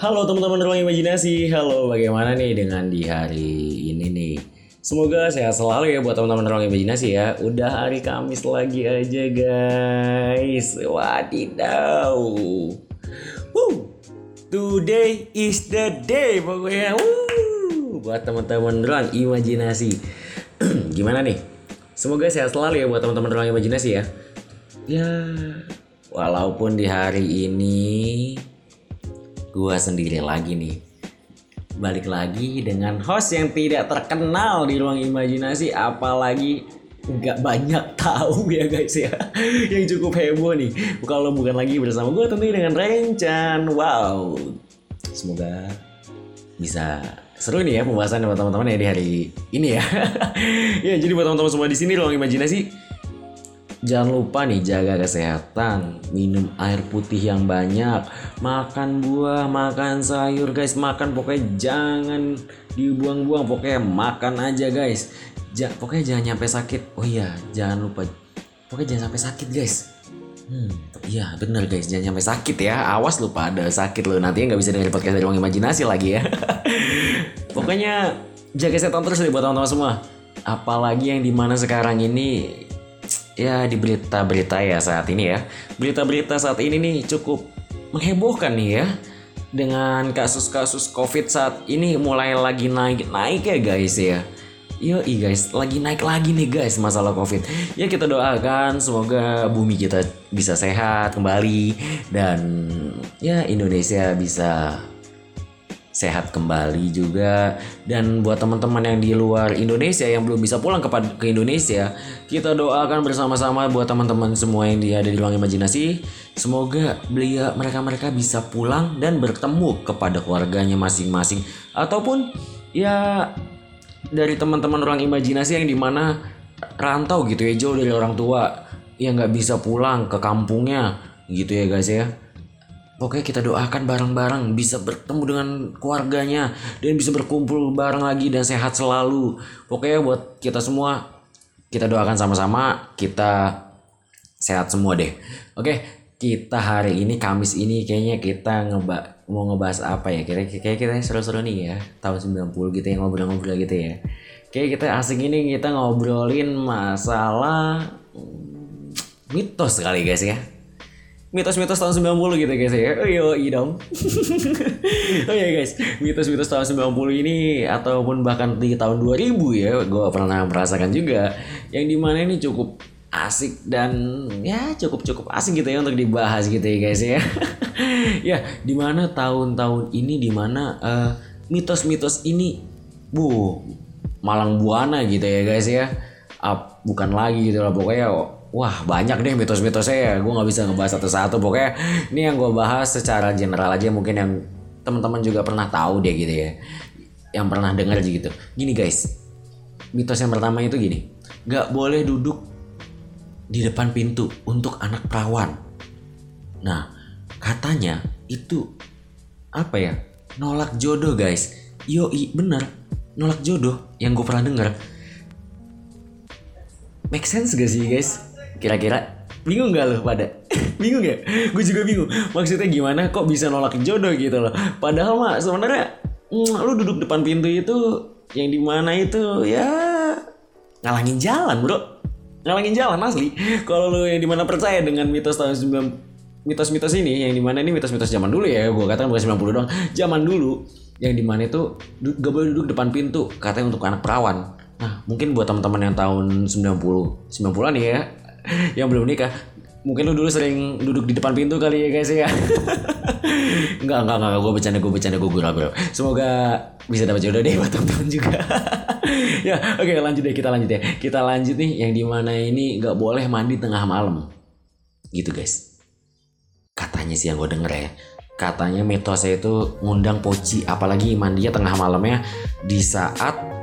Halo teman-teman ruang imajinasi, halo bagaimana nih dengan di hari ini nih? Semoga sehat selalu ya buat teman-teman ruang imajinasi ya. Udah hari Kamis lagi aja guys. Wadidaw. Woo. Today is the day pokoknya. Woo. Buat teman-teman ruang imajinasi. Gimana nih? Semoga sehat selalu ya buat teman-teman ruang imajinasi ya. Ya, walaupun di hari ini gua sendiri lagi nih. Balik lagi dengan host yang tidak terkenal di ruang imajinasi apalagi nggak banyak tahu ya guys ya yang cukup heboh nih. Kalau bukan lagi bersama gue tentunya dengan Rencan. Wow. Semoga bisa seru nih ya pembahasan sama teman-teman ya di hari ini ya. Ya jadi buat teman-teman semua di sini ruang imajinasi Jangan lupa nih jaga kesehatan, minum air putih yang banyak, makan buah, makan sayur guys, makan pokoknya jangan dibuang-buang, pokoknya makan aja guys. Ja, pokoknya jangan nyampe sakit. Oh iya, jangan lupa, pokoknya jangan sampai sakit guys. Hmm, iya bener guys, jangan sampai sakit ya. Awas lupa ada sakit lo nanti nggak bisa dengerin podcast dari ruang imajinasi lagi ya. pokoknya jaga kesehatan terus nih buat teman-teman semua. Apalagi yang di mana sekarang ini ya di berita-berita ya saat ini ya. Berita-berita saat ini nih cukup menghebohkan nih ya. Dengan kasus-kasus COVID saat ini mulai lagi naik-naik ya guys ya. Yo guys, lagi naik lagi nih guys masalah COVID. Ya kita doakan semoga bumi kita bisa sehat kembali dan ya Indonesia bisa sehat kembali juga. Dan buat teman-teman yang di luar Indonesia yang belum bisa pulang ke ke Indonesia kita doakan bersama-sama buat teman-teman semua yang ada di ruang imajinasi. Semoga beliau mereka-mereka bisa pulang dan bertemu kepada keluarganya masing-masing. Ataupun ya dari teman-teman ruang imajinasi yang di mana rantau gitu ya jauh dari orang tua yang nggak bisa pulang ke kampungnya gitu ya guys ya Pokoknya kita doakan bareng-bareng bisa bertemu dengan keluarganya dan bisa berkumpul bareng lagi dan sehat selalu. Pokoknya buat kita semua kita doakan sama-sama kita sehat semua deh. Oke, kita hari ini Kamis ini kayaknya kita ngeba mau ngebahas apa ya? Kira kira kita seru-seru nih ya. Tahun 90 gitu ya ngobrol-ngobrol gitu ya. Kayak kita asing ini kita ngobrolin masalah mitos kali guys ya mitos-mitos tahun 90 gitu guys ya. Oh iya dong. oh iya guys, mitos-mitos tahun 90 ini ataupun bahkan di tahun 2000 ya, gue pernah merasakan juga yang di mana ini cukup asik dan ya cukup cukup asik gitu ya untuk dibahas gitu ya guys ya. ya di mana tahun-tahun ini di mana uh, mitos-mitos ini, bu malang buana gitu ya guys ya. Uh, bukan lagi gitu lah pokoknya Wah banyak deh mitos-mitosnya ya. Gue gak bisa ngebahas satu-satu. Pokoknya ini yang gue bahas secara general aja Mungkin yang teman-teman juga pernah tahu deh gitu ya. Yang pernah dengar aja gitu. Gini guys. Mitos yang pertama itu gini. Gak boleh duduk di depan pintu untuk anak perawan. Nah katanya itu Apa ya? Nolak jodoh guys. Yoi bener. Nolak jodoh yang gue pernah denger. Make sense gak sih guys? Kira-kira bingung gak lo pada? bingung ya? Gue juga bingung. Maksudnya gimana kok bisa nolak jodoh gitu loh? Padahal mah sebenarnya mm, lu duduk depan pintu itu yang di mana itu ya ngalangin jalan bro ngalangin jalan asli kalau lu yang di mana percaya dengan mitos tahun 9 mitos-mitos ini yang di mana ini mitos-mitos zaman dulu ya gue katakan bukan 90 doang zaman dulu yang di mana itu gak boleh duduk depan pintu katanya untuk anak perawan nah mungkin buat teman-teman yang tahun 90 90-an ya yang belum nikah. Mungkin lu dulu sering duduk di depan pintu kali ya guys ya. Enggak enggak enggak gue bercanda gue bercanda gue gurau bro semoga bisa dapat jodoh deh buat teman-teman juga. Ya oke okay, lanjut deh kita lanjut ya. Kita lanjut nih yang di mana ini nggak boleh mandi tengah malam. Gitu guys. Katanya sih yang gue denger ya. Katanya mitosnya itu ngundang poci apalagi mandinya tengah malamnya di saat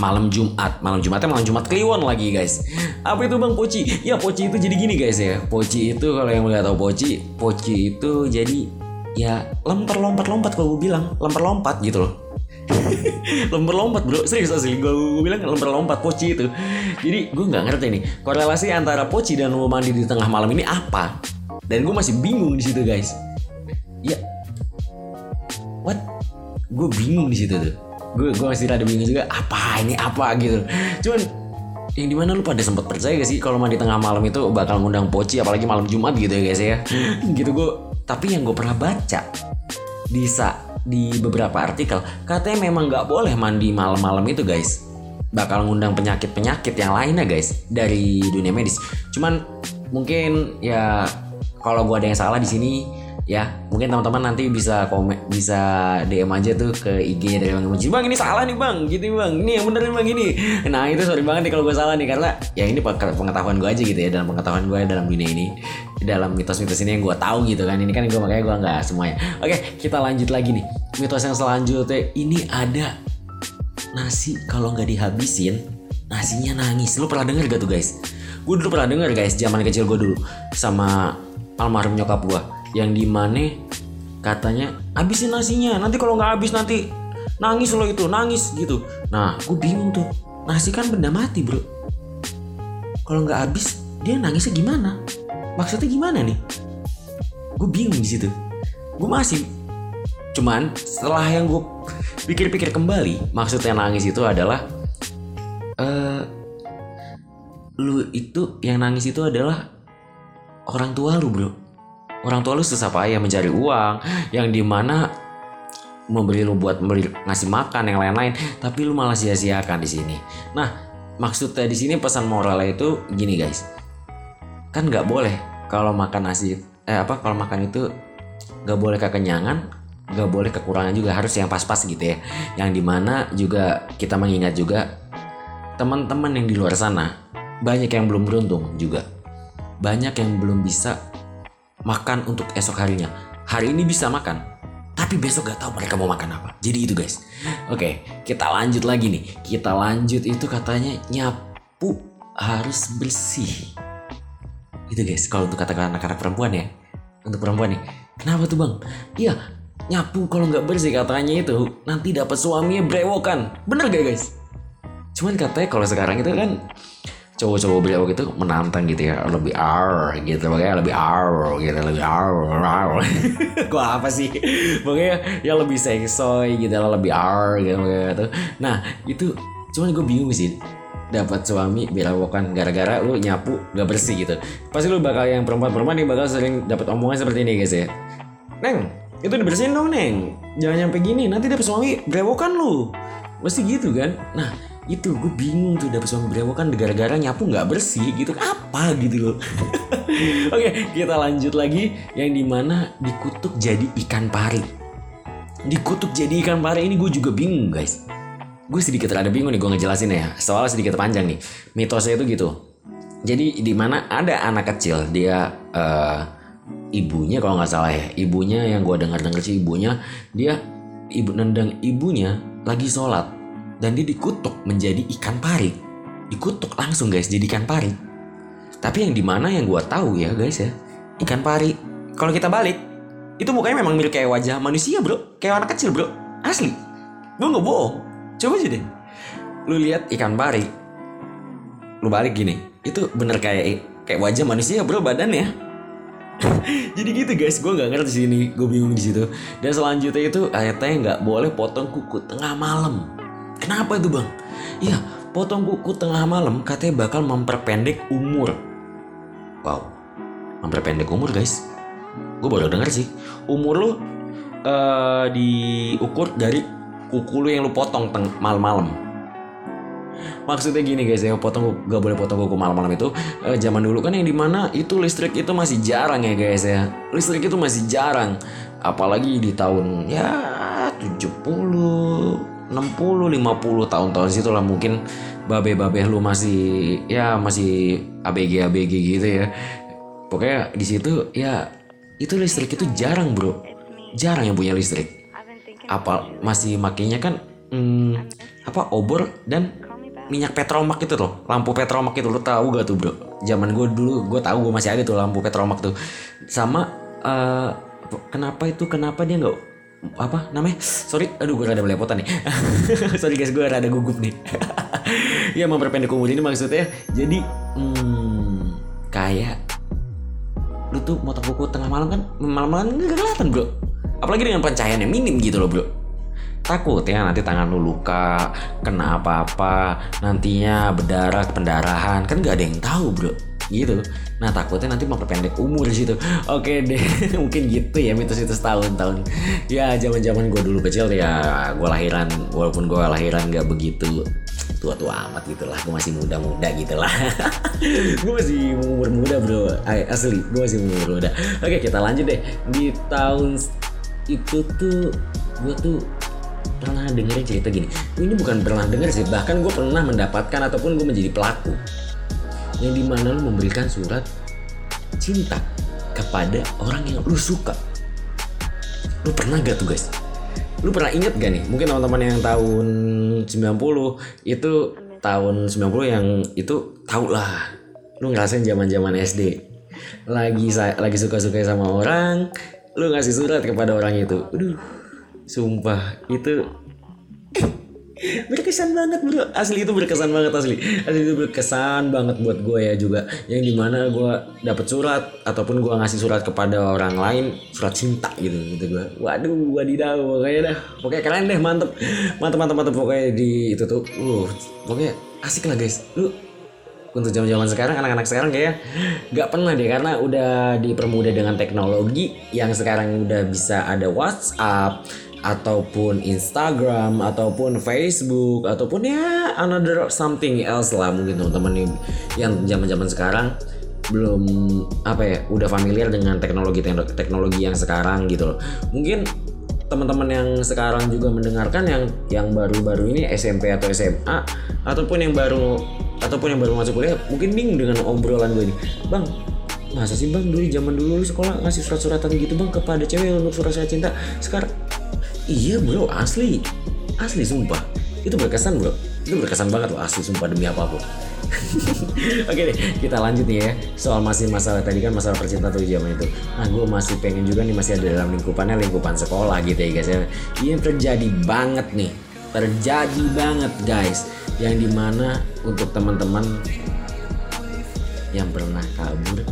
malam Jumat. Malam Jumatnya malam Jumat Kliwon lagi guys. Apa itu bang Poci ya Poci itu jadi gini guys ya. Poci itu kalau yang nggak tahu Poci Poci itu jadi ya lempar lompat lompat kalau gue bilang. Lempar lompat gitu loh. Lempar lompat bro. Serius asli. Gue, gue bilang lempar lompat poci itu. Jadi gue nggak ngerti nih korelasi antara poci dan mau mandi di tengah malam ini apa? Dan gue masih bingung di situ guys. Ya. Gue bingung di situ tuh gue gue masih rada bingung juga apa ini apa gitu. Cuman yang di mana lu pada sempat percaya gak sih kalau mandi tengah malam itu bakal ngundang poci apalagi malam Jumat gitu ya guys ya? Gitu gue tapi yang gue pernah baca di di beberapa artikel katanya memang nggak boleh mandi malam-malam itu guys bakal ngundang penyakit-penyakit yang lainnya guys dari dunia medis. Cuman mungkin ya kalau gue ada yang salah di sini ya mungkin teman-teman nanti bisa komen bisa DM aja tuh ke IG-nya dari Bang Emoji bang ini salah nih bang. Gitu bang. Ini yang bener nih bang ini. Nah itu sorry banget nih kalau gue salah nih karena ya ini pengetahuan gue aja gitu ya dalam pengetahuan gue dalam dunia ini dalam mitos-mitos ini yang gue tahu gitu kan. Ini kan gue makanya gue nggak semuanya. Oke kita lanjut lagi nih. Mitos yang selanjutnya ini ada nasi kalau nggak dihabisin nasinya nangis. Lu pernah denger gak tuh guys? Gue dulu pernah denger guys zaman kecil gue dulu sama almarhum nyokap gue yang di mana katanya habisin nasinya nanti kalau nggak habis nanti nangis lo itu nangis gitu. Nah gue bingung tuh. Nasi kan benda mati bro. Kalau nggak habis dia nangisnya gimana? Maksudnya gimana nih? Gue bingung di situ. Gue masih cuman setelah yang gue pikir-pikir kembali maksudnya nangis itu adalah uh, lu itu yang nangis itu adalah orang tua lu bro orang tua lu susah payah mencari uang yang di mana memberi lu buat memberi ngasih makan yang lain-lain tapi lu malah sia-siakan di sini. Nah maksudnya di sini pesan moralnya itu gini guys. Kan nggak boleh kalau makan nasi eh apa kalau makan itu nggak boleh kekenyangan nggak boleh kekurangan juga harus yang pas-pas gitu ya. Yang di mana juga kita mengingat juga teman-teman yang di luar sana banyak yang belum beruntung juga. Banyak yang belum bisa makan untuk esok harinya. Hari ini bisa makan, tapi besok gak tahu mereka mau makan apa. Jadi itu guys. Oke, kita lanjut lagi nih. Kita lanjut itu katanya nyapu harus bersih. Itu guys, kalau untuk kata anak-anak perempuan ya. Untuk perempuan nih. Kenapa tuh bang? Iya, nyapu kalau nggak bersih katanya itu nanti dapat suaminya brewokan. Bener gak guys? Cuman katanya kalau sekarang itu kan cowok-cowok beliau gitu menantang gitu ya. Lebih ar gitu makanya lebih ar gitu lebih ar ar gua apa sih? Pokoknya ya lebih seksoy gitu lah lebih ar gitu, gitu. Nah itu cuman gue bingung sih. Dapat suami bukan gara-gara lu nyapu gak bersih gitu. Pasti lu bakal yang perempuan-perempuan nih bakal sering dapat omongan seperti ini guys ya. Neng itu dibersihin dong neng. Jangan nyampe gini nanti dapat suami berewokan lu. Pasti gitu kan? Nah itu gue bingung tuh dapet suami kan gara-gara nyapu nggak bersih gitu. Apa gitu loh. Oke kita lanjut lagi. Yang di mana dikutuk jadi ikan pari. Dikutuk jadi ikan pari ini gue juga bingung guys. Gue sedikit rada bingung nih gue ngejelasin ya. Soalnya sedikit panjang nih. Mitosnya itu gitu. Jadi di mana ada anak kecil dia uh, ibunya kalau nggak salah ya. Ibunya yang gue dengar dengar sih ibunya. Dia ibu nendang ibunya lagi sholat dan dia dikutuk menjadi ikan pari. Dikutuk langsung guys jadi ikan pari. Tapi yang di mana yang gue tahu ya guys ya ikan pari. Kalau kita balik itu mukanya memang mirip kayak wajah manusia bro, kayak anak kecil bro, asli. Gue nggak bohong. Coba aja deh. Lu lihat ikan pari, lu balik gini, itu bener kayak kayak wajah manusia bro badannya. Jadi gitu guys, gue nggak ngerti sini, gue bingung di situ. Dan selanjutnya itu ayatnya nggak boleh potong kuku tengah malam. Kenapa itu bang? Iya, potong kuku tengah malam katanya bakal memperpendek umur. Wow, memperpendek umur guys. Gue baru denger sih. Umur lu uh, diukur dari kuku lu yang lu potong malam-malam. Maksudnya gini guys ya, potong gak boleh potong kuku malam-malam itu uh, zaman dulu kan yang di mana itu listrik itu masih jarang ya guys ya. Listrik itu masih jarang, apalagi di tahun ya 70 60 50 tahun-tahun situ lah mungkin babe-babe lu masih ya masih ABG ABG gitu ya. Pokoknya di situ ya itu listrik itu jarang, Bro. Jarang yang punya listrik. Apa masih makainya kan hmm, apa obor dan minyak petromak itu loh lampu petromak itu lo tahu gak tuh bro zaman gue dulu gue tahu gue masih ada tuh lampu petromak tuh sama uh, kenapa itu kenapa dia nggak apa namanya? Sorry aduh gue rada belepotan nih. Sorry guys gue rada gugup nih. Ya memperpendek umur ini maksudnya. Jadi hmm, kayak lu tuh motong kuku tengah malam kan malam-malam nggak kelihatan bro. Apalagi dengan pencahayaan yang minim gitu loh bro. Takut ya nanti tangan lu luka kena apa-apa nantinya berdarah pendarahan. Kan nggak ada yang tahu bro gitu. Nah takutnya nanti memperpendek umur situ. Oke deh mungkin gitu ya mitos-mitos tahun-tahun ya zaman zaman gue dulu kecil ya gue lahiran walaupun gue lahiran nggak begitu tua-tua amat gitu lah gue masih muda-muda gitu lah. Gue masih umur muda bro. Ay, asli gue masih umur muda. Oke kita lanjut deh. Di tahun itu tuh gue tuh pernah dengerin cerita gini. Ini bukan pernah denger sih bahkan gue pernah mendapatkan ataupun gue menjadi pelaku yang di mana lu memberikan surat cinta kepada orang yang lu suka. Lu pernah gak tuh guys? Lu pernah inget gak nih? Mungkin teman-teman yang tahun 90 itu tahun 90 yang itu tau lah. Lu ngerasain zaman zaman SD lagi lagi suka-suka sama orang lu ngasih surat kepada orang itu. Aduh sumpah. Itu berkesan banget bro. Asli itu berkesan banget asli. Asli itu berkesan banget buat gue ya juga. Yang di mana gue dapet surat ataupun gue ngasih surat kepada orang lain surat cinta gitu gitu gue. Waduh wadidaw pokoknya dah. Pokoknya keren deh mantep. Mantep mantep mantep. Pokoknya di itu tuh. Uh pokoknya asik lah guys. Lu untuk zaman zaman sekarang anak-anak sekarang kayak nggak pernah deh karena udah dipermudah dengan teknologi yang sekarang udah bisa ada WhatsApp ataupun Instagram ataupun Facebook ataupun ya another something else lah mungkin teman-teman yang zaman-zaman sekarang belum apa ya udah familiar dengan teknologi teknologi yang sekarang gitu loh. Mungkin teman-teman yang sekarang juga mendengarkan yang yang baru-baru ini SMP atau SMA ataupun yang baru ataupun yang baru masuk kuliah mungkin bingung dengan obrolan gue ini. Bang masa sih bang? Dulu zaman dulu sekolah ngasih surat-suratan gitu bang kepada cewek untuk surat-surat cinta. Sekarang Iya bro asli. Asli sumpah. Itu berkesan bro. Itu berkesan banget loh asli sumpah demi apa pun. Oke deh kita lanjut nih ya. Soal masih masalah tadi kan masalah percintaan tuh zaman itu. Nah gue masih pengen juga nih masih ada dalam lingkupannya lingkupan sekolah gitu ya guys ya. Ini terjadi banget nih. Terjadi banget guys. Yang di mana untuk teman-teman Yang pernah kabur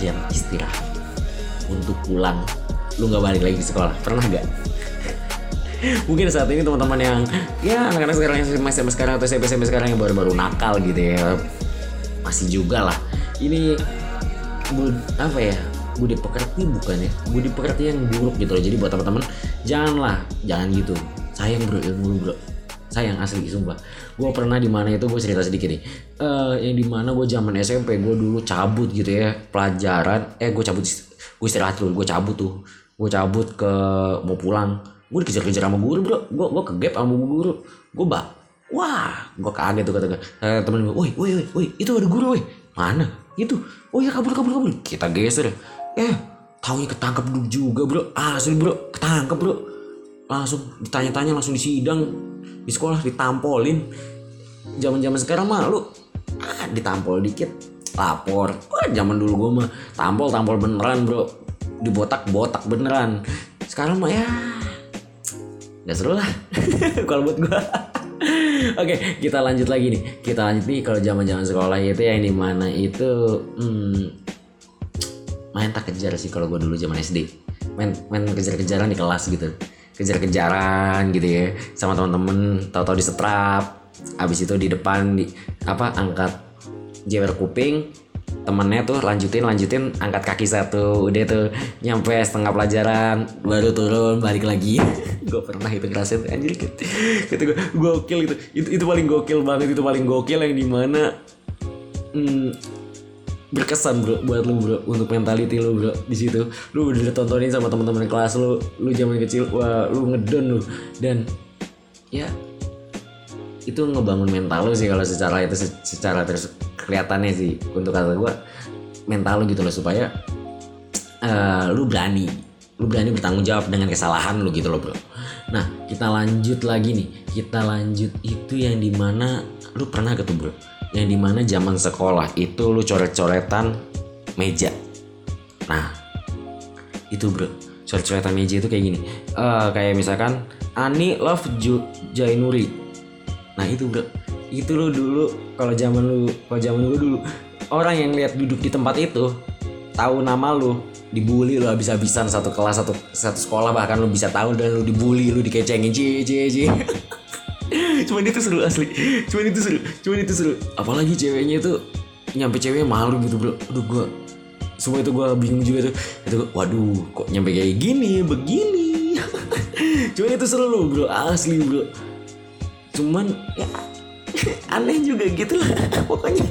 Jam istirahat. Untuk pulang. Lu gak balik lagi ke sekolah. Pernah gak? Mungkin saat ini teman-teman yang ya anak-anak sekarang yang masih sampai sekarang atau SMP SMP sekarang yang baru-baru nakal gitu ya. Masih juga lah. Ini bud, apa ya budi pekerti bukan ya? Budi pekerti yang buruk gitu loh. Jadi buat teman-teman janganlah jangan gitu. Sayang bro ilmu bro. Sayang asli sumpah. Gue pernah di mana itu gue cerita sedikit nih. Uh, yang di mana gue zaman SMP gue dulu cabut gitu ya pelajaran. Eh gue cabut gue istirahat dulu gue cabut tuh. Gue cabut ke mau pulang gue dikejar-kejar sama guru bro. Gue gue kegap sama guru. Gue bak wah gue kaget tuh kata eh, temen gue woi woi woi itu ada guru woi. Mana? Itu. Oh ya kabur kabur kabur. Kita geser. Eh taunya ketangkep dulu juga bro. Asli bro ketangkep bro. Langsung ditanya-tanya langsung disidang di sekolah ditampolin. Zaman-zaman sekarang mah lu ah, ditampol dikit lapor. Wah zaman dulu gue mah tampol tampol beneran bro. Dibotak botak beneran. Sekarang mah ya nggak seru lah kalau buat gue Oke, kita lanjut lagi nih. Kita lanjut nih kalau zaman-zaman sekolah itu yang di mana itu hmm, main tak kejar sih kalau gue dulu zaman SD. Main main kejar-kejaran di kelas gitu. Kejar-kejaran gitu ya sama teman-teman, tahu-tahu di setrap. Abis itu di depan di apa angkat jewer kuping, temennya tuh lanjutin lanjutin angkat kaki satu udah tuh nyampe setengah pelajaran baru turun balik lagi. Gue pernah itu ngerasain anjir. Gitu, gitu gue gokil gitu itu itu paling gokil banget itu paling gokil yang di mana hmm, berkesan bro buat lu bro untuk mentality lu bro di situ. Lu udah tontonin sama teman-teman kelas lu lu zaman kecil wah lu ngedon lu. Dan ya itu ngebangun mental lu sih kalau secara itu secara terus kelihatannya sih. Untuk kata gue mental lu gitu loh supaya uh, lu berani. Lu berani bertanggung jawab dengan kesalahan lu gitu loh bro. Nah kita lanjut lagi nih. Kita lanjut itu yang di mana lu pernah gitu bro? Yang di mana zaman sekolah itu lu coret-coretan meja. Nah itu bro. Coret-coretan meja itu kayak gini. Uh, kayak misalkan Ani love Jainuri. Nah itu bro itu lu dulu kalau zaman lu kalau zaman gue dulu orang yang lihat duduk di tempat itu tahu nama lu dibully lu habis-habisan satu kelas satu satu sekolah bahkan lu bisa tahu dan lu dibully lu dikecengin cie cie cie cuman itu seru asli. Cuman itu seru cuman itu seru. Apalagi ceweknya itu nyampe ceweknya malu gitu bro. Aduh gua semua itu gua bingung juga tuh. Itu gua, waduh kok nyampe kayak gini begini? Cuman itu seru loh bro. Asli bro. Cuman ya aneh juga gitu lah pokoknya.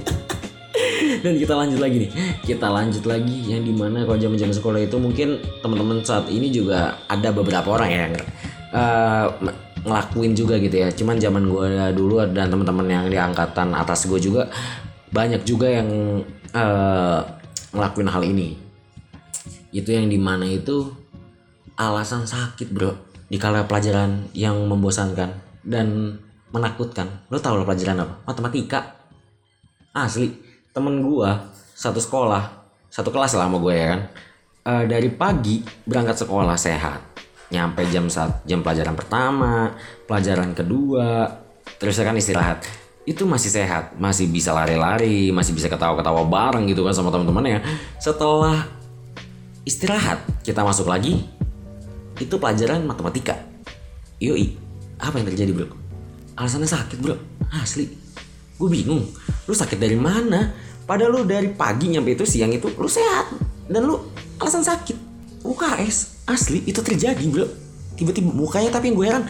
Dan kita lanjut lagi nih. Kita lanjut lagi yang di mana kalau zaman zaman sekolah itu mungkin teman-teman saat ini juga ada beberapa orang yang uh, ngelakuin juga gitu ya. Cuman zaman gue dulu dan teman-teman yang di angkatan atas gue juga banyak juga yang uh, ngelakuin hal ini. Itu yang di mana itu alasan sakit bro di kala pelajaran yang membosankan. Dan menakutkan. Lo tau lo pelajaran apa? Matematika. Asli. Temen gua satu sekolah satu kelas lah sama gue ya kan? Uh, dari pagi berangkat sekolah sehat. Nyampe jam saat jam pelajaran pertama pelajaran kedua terus kan istirahat. Itu masih sehat masih bisa lari-lari masih bisa ketawa-ketawa bareng gitu kan sama teman-temannya setelah istirahat kita masuk lagi itu pelajaran matematika. Yoi apa yang terjadi bro alasannya sakit bro asli gue bingung lu sakit dari mana Padahal lu dari pagi nyampe itu siang itu lu sehat dan lu alasan sakit. UKS asli itu terjadi bro. Tiba-tiba mukanya tapi gue heran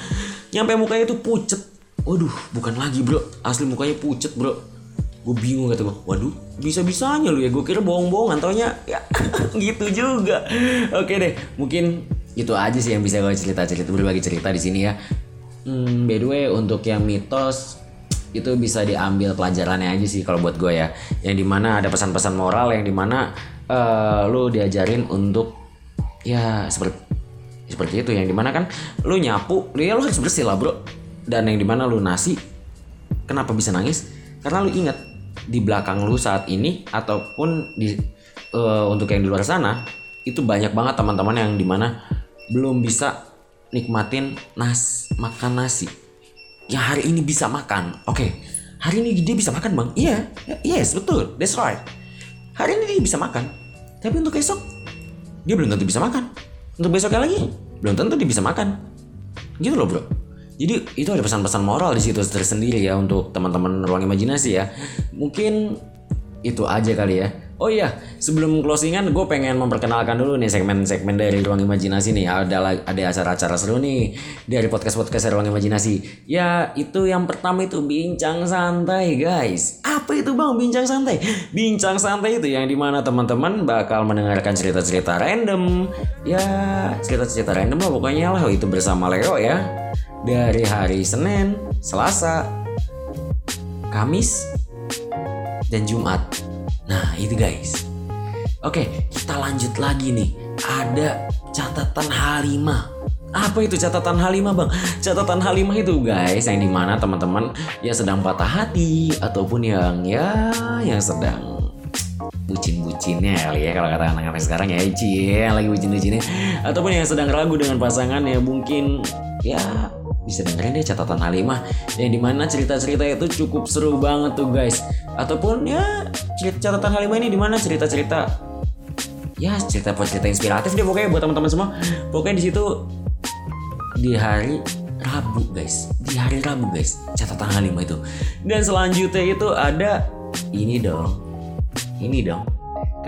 nyampe mukanya itu pucet. Waduh bukan lagi bro asli mukanya pucet bro. Gue bingung kata gue. Waduh bisa-bisanya lu ya gue kira bohong-bohongan taunya ya gitu juga. Oke deh mungkin itu aja sih yang bisa gue cerita-cerita berbagi cerita di sini ya. Hmm, by the way untuk yang mitos itu bisa diambil pelajarannya aja sih kalau buat gue ya. Yang di mana ada pesan-pesan moral yang di mana uh, lu diajarin untuk ya seperti seperti itu. Yang di mana kan lu nyapu ya lu harus bersih lah bro. Dan yang di mana lu nasi kenapa bisa nangis? Karena lu inget di belakang lu saat ini ataupun di uh, untuk yang di luar sana itu banyak banget teman-teman yang di mana belum bisa nikmatin nas makan nasi yang hari ini bisa makan. Oke, okay. hari ini dia bisa makan bang. Iya, yeah, yes betul, that's right. Hari ini dia bisa makan. Tapi untuk esok dia belum tentu bisa makan. Untuk besoknya lagi belum tentu dia bisa makan. Gitu loh bro. Jadi itu ada pesan-pesan moral di situ tersendiri ya untuk teman-teman ruang imajinasi ya. Mungkin itu aja kali ya. Oh iya, sebelum closingan gue pengen memperkenalkan dulu nih segmen-segmen dari Ruang Imajinasi nih. Ada ada acara-acara seru nih dari podcast-podcast Ruang Imajinasi. Ya, itu yang pertama itu bincang santai, guys. Apa itu Bang bincang santai? Bincang santai itu yang di mana teman-teman bakal mendengarkan cerita-cerita random. Ya, cerita-cerita random lah pokoknya lah itu bersama Leo ya. Dari hari Senin, Selasa, Kamis, dan Jumat Nah itu guys. Oke kita lanjut lagi nih. Ada catatan H5. Apa itu catatan H5 bang? Catatan H5 itu guys yang di mana teman-teman yang sedang patah hati ataupun yang ya yang sedang bucin-bucinnya kali ya kalau kata anak-anak sekarang ya cie lagi bucin-bucinnya ataupun yang sedang ragu dengan pasangan ya mungkin ya bisa dengerin deh catatan Halimah yang di mana cerita-cerita itu cukup seru banget tuh guys. Ataupun ya cerita catatan Halimah ini di mana cerita-cerita ya cerita cerita inspiratif deh pokoknya buat teman-teman semua. Pokoknya di situ di hari Rabu guys. Di hari Rabu guys catatan Halimah itu. Dan selanjutnya itu ada ini dong. Ini dong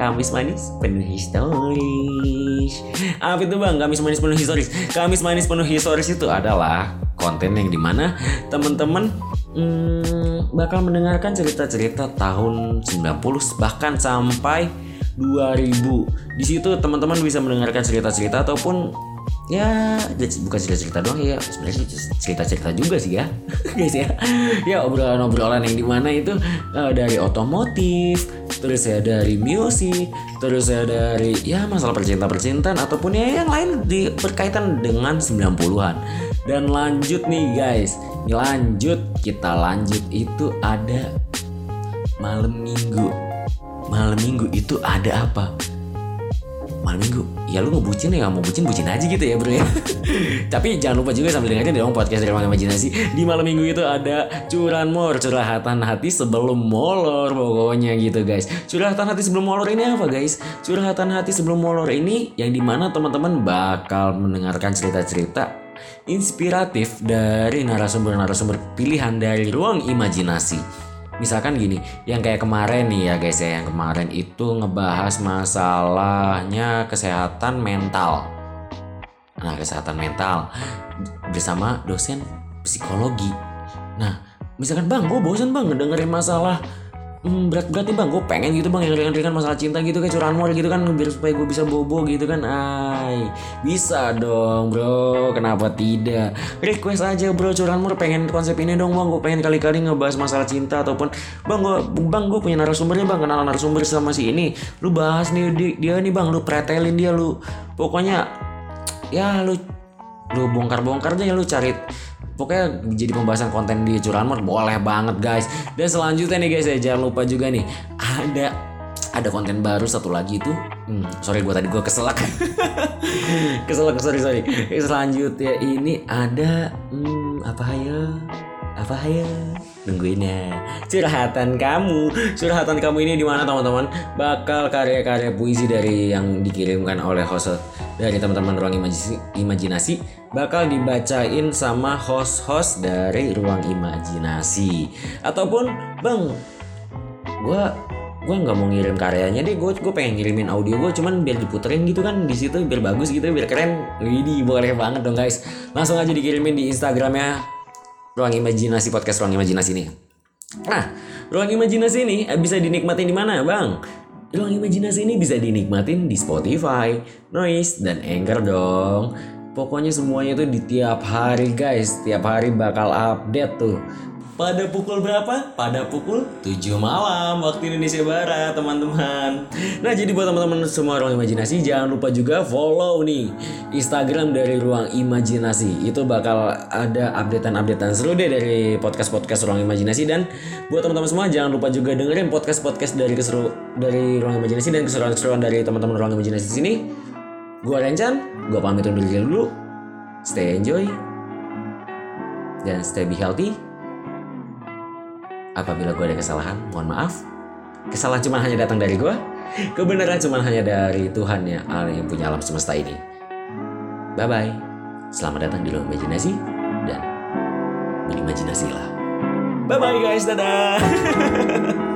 Kamis manis penuh historis. Apa itu bang? Kamis manis penuh historis. Kamis manis penuh historis itu adalah konten yang di mana teman-teman hmm, bakal mendengarkan cerita-cerita tahun 90 bahkan sampai 2000 di situ teman-teman bisa mendengarkan cerita-cerita ataupun ya bukan cerita-cerita doang ya sebenarnya cerita-cerita juga sih ya guys ya ya obrolan-obrolan yang di mana itu uh, dari otomotif terus ya dari musik terus ya dari ya masalah percinta-percintaan ataupun ya yang lain di berkaitan dengan 90-an dan lanjut nih guys lanjut kita lanjut itu ada malam minggu. Malam minggu itu ada apa malam minggu. Ya lu ngebucin ya mau bucin bucin aja gitu ya bro ya. Tapi jangan lupa juga sambil dengerin dong podcast dari Ruang Imajinasi. Di malam minggu itu ada curan mor curhatan hati sebelum molor pokoknya gitu guys. Curhatan hati sebelum molor ini apa guys? Curhatan hati sebelum molor ini yang di mana teman-teman bakal mendengarkan cerita-cerita inspiratif dari narasumber-narasumber pilihan dari ruang imajinasi misalkan gini yang kayak kemarin nih ya guys ya yang kemarin itu ngebahas masalahnya kesehatan mental. Nah kesehatan mental bersama dosen psikologi. Nah misalkan bang gue bosan bang ngedengerin masalah hmm, berat berat nih bang gue pengen gitu bang yang ringan ringan masalah cinta gitu kayak curanmor gitu kan biar supaya gue bisa bobo gitu kan. Ay bisa dong bro. Kenapa tidak? Request aja bro curanmor pengen konsep ini dong bang. Gue pengen kali kali ngebahas masalah cinta ataupun bang gue bang gue punya narasumbernya bang. Kenal narasumber sama si ini. Lu bahas nih dia, dia nih bang. Lu pretelin dia lu. Pokoknya ya lu lu bongkar-bongkar aja ya lu cari. Pokoknya jadi pembahasan konten di curanmor boleh banget guys. Dan selanjutnya nih guys ya jangan lupa juga nih ada ada konten baru satu lagi tuh. Hmm, sorry gue tadi gue keselak. Keselak sorry sorry. Selanjutnya ini ada hmm, apa ya apa ya nungguin ya. Curhatan kamu. Curhatan kamu ini di mana teman-teman? Bakal karya-karya puisi dari yang dikirimkan oleh host dari teman-teman ruang imajinasi, imajinasi bakal dibacain sama host-host dari ruang imajinasi. Ataupun bang gue gue nggak mau ngirim karyanya deh. Gue gue pengen ngirimin audio gue cuman biar diputerin gitu kan di situ biar bagus gitu biar keren. Widih boleh banget dong guys. Langsung aja dikirimin di instagramnya ruang imajinasi podcast ruang imajinasi ini. Nah, ruang imajinasi ini eh, bisa dinikmatin di mana, Bang? Ruang imajinasi ini bisa dinikmatin di Spotify, Noise, dan Anchor dong. Pokoknya semuanya tuh di tiap hari guys, tiap hari bakal update tuh. Pada pukul berapa? Pada pukul 7 malam waktu Indonesia Barat, teman-teman. Nah, jadi buat teman-teman semua ruang imajinasi jangan lupa juga follow nih Instagram dari Ruang Imajinasi. Itu bakal ada updatean-updatean seru deh dari podcast-podcast Ruang Imajinasi dan buat teman-teman semua jangan lupa juga dengerin podcast-podcast dari keseru dari Ruang Imajinasi dan keseruan-keseruan dari teman-teman Ruang Imajinasi sini. Gua Rencan, gua pamit undur diri dulu. Stay enjoy dan stay be healthy. Apabila gue ada kesalahan, mohon maaf. Kesalahan cuma hanya datang dari gue. Kebenaran cuma hanya dari Tuhan yang, yang punya alam semesta ini. Bye-bye. Selamat datang di ruang imajinasi dan berimajinasilah. Bye-bye guys, dadah.